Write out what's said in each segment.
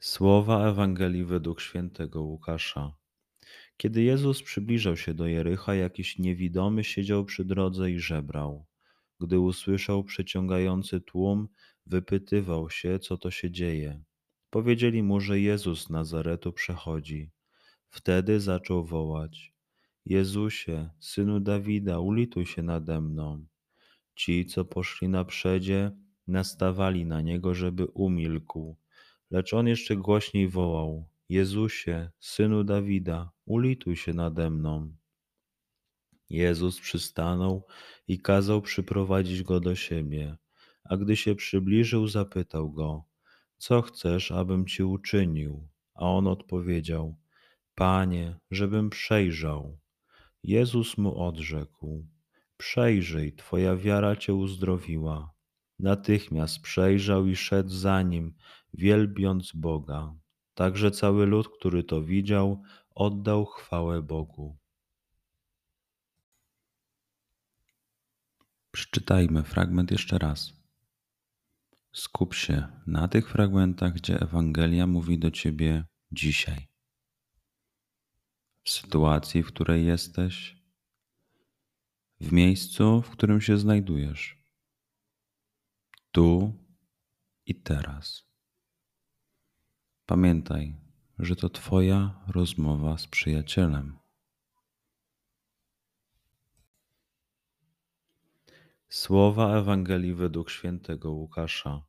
Słowa Ewangelii według świętego Łukasza. Kiedy Jezus przybliżał się do Jericha, jakiś niewidomy siedział przy drodze i żebrał. Gdy usłyszał przeciągający tłum, wypytywał się, co to się dzieje. Powiedzieli mu, że Jezus z Nazaretu przechodzi. Wtedy zaczął wołać: Jezusie, synu Dawida, ulituj się nade mną. Ci, co poszli na przedzie, nastawali na niego, żeby umilkł. Lecz on jeszcze głośniej wołał: Jezusie, synu Dawida, ulituj się nade mną. Jezus przystanął i kazał przyprowadzić go do siebie. A gdy się przybliżył, zapytał go: Co chcesz, abym ci uczynił? A on odpowiedział: Panie, żebym przejrzał. Jezus mu odrzekł: Przejrzyj, twoja wiara cię uzdrowiła. Natychmiast przejrzał i szedł za nim, wielbiąc Boga. Także cały lud, który to widział, oddał chwałę Bogu. Przeczytajmy fragment jeszcze raz. Skup się na tych fragmentach, gdzie Ewangelia mówi do ciebie dzisiaj. W sytuacji, w której jesteś, w miejscu, w którym się znajdujesz tu i teraz. Pamiętaj, że to Twoja rozmowa z przyjacielem. Słowa Ewangelii według świętego Łukasza.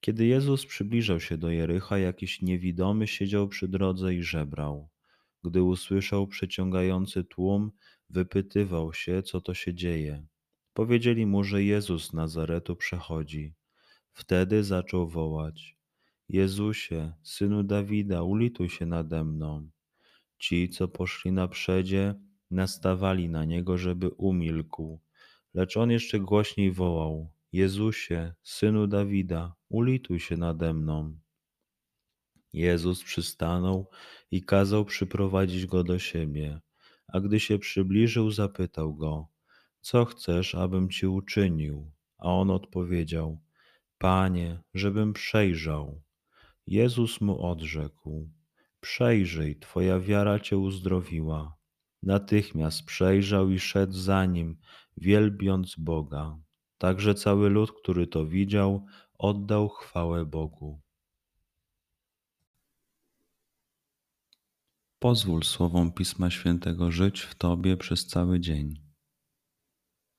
Kiedy Jezus przybliżał się do Jericha, jakiś niewidomy siedział przy drodze i żebrał. Gdy usłyszał przeciągający tłum, wypytywał się, co to się dzieje. Powiedzieli mu, że Jezus z Nazaretu przechodzi. Wtedy zaczął wołać: Jezusie, synu Dawida, ulituj się nade mną. Ci, co poszli na przedzie, nastawali na niego, żeby umilkł. Lecz on jeszcze głośniej wołał: Jezusie, synu Dawida, ulituj się nade mną. Jezus przystanął i kazał przyprowadzić go do siebie. A gdy się przybliżył, zapytał go: co chcesz, abym ci uczynił? A on odpowiedział: Panie, żebym przejrzał. Jezus mu odrzekł: Przejrzyj, twoja wiara cię uzdrowiła. Natychmiast przejrzał i szedł za nim, wielbiąc Boga. Także cały lud, który to widział, oddał chwałę Bogu. Pozwól słowom Pisma Świętego żyć w Tobie przez cały dzień.